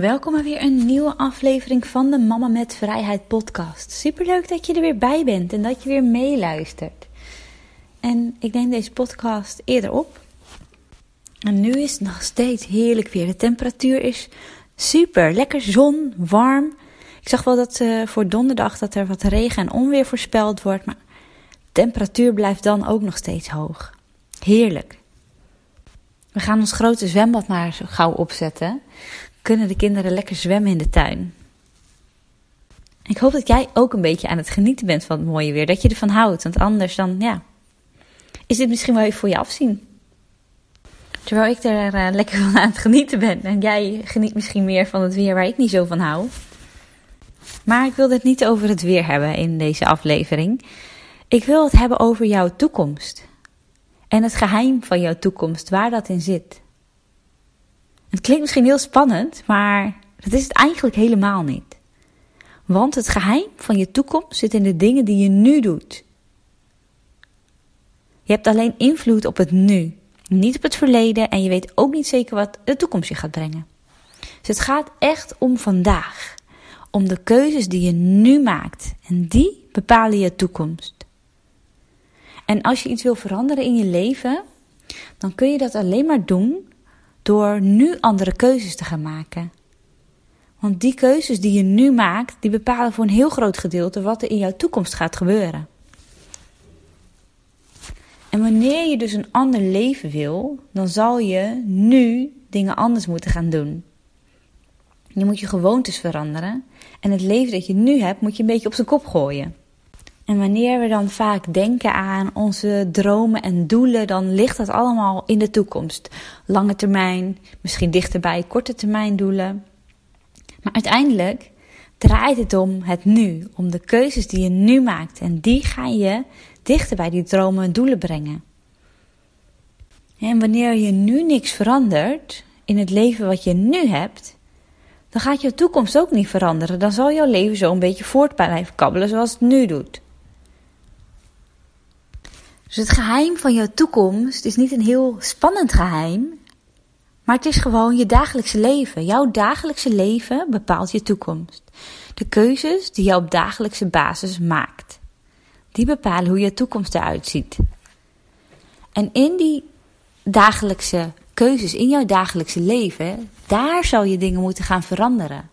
Welkom bij weer een nieuwe aflevering van de Mama met Vrijheid podcast. Superleuk dat je er weer bij bent en dat je weer meeluistert. En ik neem deze podcast eerder op. En nu is het nog steeds heerlijk weer. De temperatuur is super. Lekker zon, warm. Ik zag wel dat uh, voor donderdag dat er wat regen en onweer voorspeld wordt. Maar de temperatuur blijft dan ook nog steeds hoog. Heerlijk. We gaan ons grote zwembad maar gauw opzetten kunnen de kinderen lekker zwemmen in de tuin. Ik hoop dat jij ook een beetje aan het genieten bent van het mooie weer. Dat je ervan houdt. Want anders dan, ja, is dit misschien wel even voor je afzien. Terwijl ik er uh, lekker van aan het genieten ben. En jij geniet misschien meer van het weer waar ik niet zo van hou. Maar ik wil het niet over het weer hebben in deze aflevering. Ik wil het hebben over jouw toekomst. En het geheim van jouw toekomst, waar dat in zit. Het klinkt misschien heel spannend, maar dat is het eigenlijk helemaal niet. Want het geheim van je toekomst zit in de dingen die je nu doet. Je hebt alleen invloed op het nu, niet op het verleden en je weet ook niet zeker wat de toekomst je gaat brengen. Dus het gaat echt om vandaag, om de keuzes die je nu maakt en die bepalen je toekomst. En als je iets wil veranderen in je leven, dan kun je dat alleen maar doen door nu andere keuzes te gaan maken. Want die keuzes die je nu maakt, die bepalen voor een heel groot gedeelte wat er in jouw toekomst gaat gebeuren. En wanneer je dus een ander leven wil, dan zal je nu dingen anders moeten gaan doen. Je moet je gewoontes veranderen en het leven dat je nu hebt moet je een beetje op zijn kop gooien. En wanneer we dan vaak denken aan onze dromen en doelen, dan ligt dat allemaal in de toekomst. Lange termijn, misschien dichterbij korte termijn doelen. Maar uiteindelijk draait het om het nu, om de keuzes die je nu maakt. En die ga je dichter bij die dromen en doelen brengen. En wanneer je nu niks verandert in het leven wat je nu hebt, dan gaat je toekomst ook niet veranderen. Dan zal jouw leven zo een beetje voort blijven kabbelen zoals het nu doet. Dus het geheim van jouw toekomst is niet een heel spannend geheim, maar het is gewoon je dagelijkse leven. Jouw dagelijkse leven bepaalt je toekomst. De keuzes die je op dagelijkse basis maakt, die bepalen hoe je toekomst eruit ziet. En in die dagelijkse keuzes, in jouw dagelijkse leven, daar zal je dingen moeten gaan veranderen.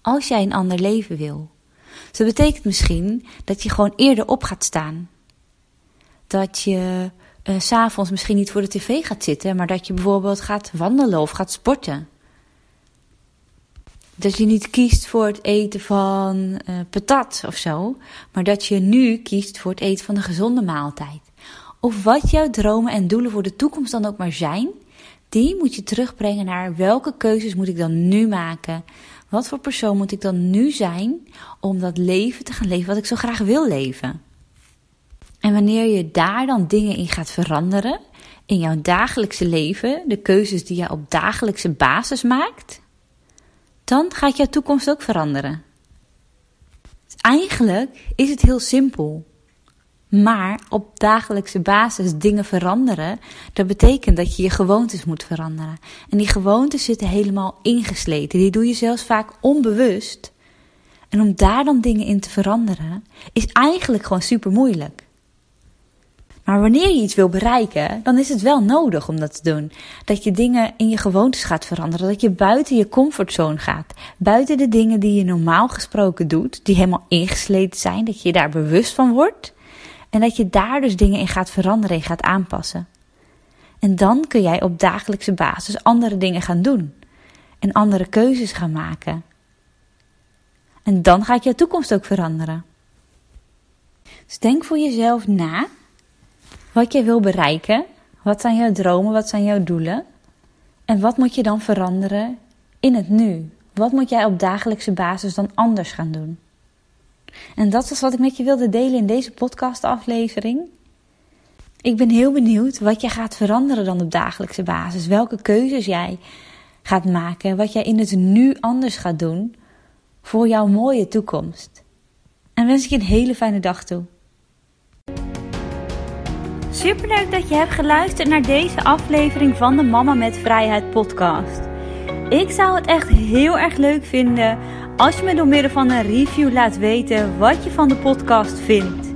Als jij een ander leven wil. Dus dat betekent misschien dat je gewoon eerder op gaat staan dat je uh, s'avonds misschien niet voor de tv gaat zitten, maar dat je bijvoorbeeld gaat wandelen of gaat sporten. Dat je niet kiest voor het eten van uh, patat of zo, maar dat je nu kiest voor het eten van een gezonde maaltijd. Of wat jouw dromen en doelen voor de toekomst dan ook maar zijn, die moet je terugbrengen naar welke keuzes moet ik dan nu maken? Wat voor persoon moet ik dan nu zijn om dat leven te gaan leven wat ik zo graag wil leven? En wanneer je daar dan dingen in gaat veranderen, in jouw dagelijkse leven, de keuzes die je op dagelijkse basis maakt, dan gaat jouw toekomst ook veranderen. Dus eigenlijk is het heel simpel. Maar op dagelijkse basis dingen veranderen, dat betekent dat je je gewoontes moet veranderen. En die gewoontes zitten helemaal ingesleten. Die doe je zelfs vaak onbewust. En om daar dan dingen in te veranderen, is eigenlijk gewoon super moeilijk. Maar wanneer je iets wil bereiken, dan is het wel nodig om dat te doen. Dat je dingen in je gewoontes gaat veranderen. Dat je buiten je comfortzone gaat. Buiten de dingen die je normaal gesproken doet, die helemaal ingesleten zijn. Dat je daar bewust van wordt. En dat je daar dus dingen in gaat veranderen en gaat aanpassen. En dan kun jij op dagelijkse basis andere dingen gaan doen. En andere keuzes gaan maken. En dan gaat je toekomst ook veranderen. Dus denk voor jezelf na wat je wil bereiken. Wat zijn jouw dromen? Wat zijn jouw doelen? En wat moet je dan veranderen in het nu? Wat moet jij op dagelijkse basis dan anders gaan doen? En dat is wat ik met je wilde delen in deze podcastaflevering. Ik ben heel benieuwd wat je gaat veranderen dan op dagelijkse basis. Welke keuzes jij gaat maken. Wat jij in het nu anders gaat doen voor jouw mooie toekomst. En wens ik je een hele fijne dag toe. Superleuk dat je hebt geluisterd naar deze aflevering van de Mama met Vrijheid podcast. Ik zou het echt heel erg leuk vinden als je me door middel van een review laat weten wat je van de podcast vindt.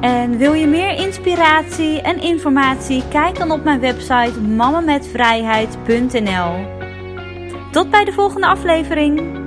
En wil je meer inspiratie en informatie? Kijk dan op mijn website mamametvrijheid.nl. Tot bij de volgende aflevering.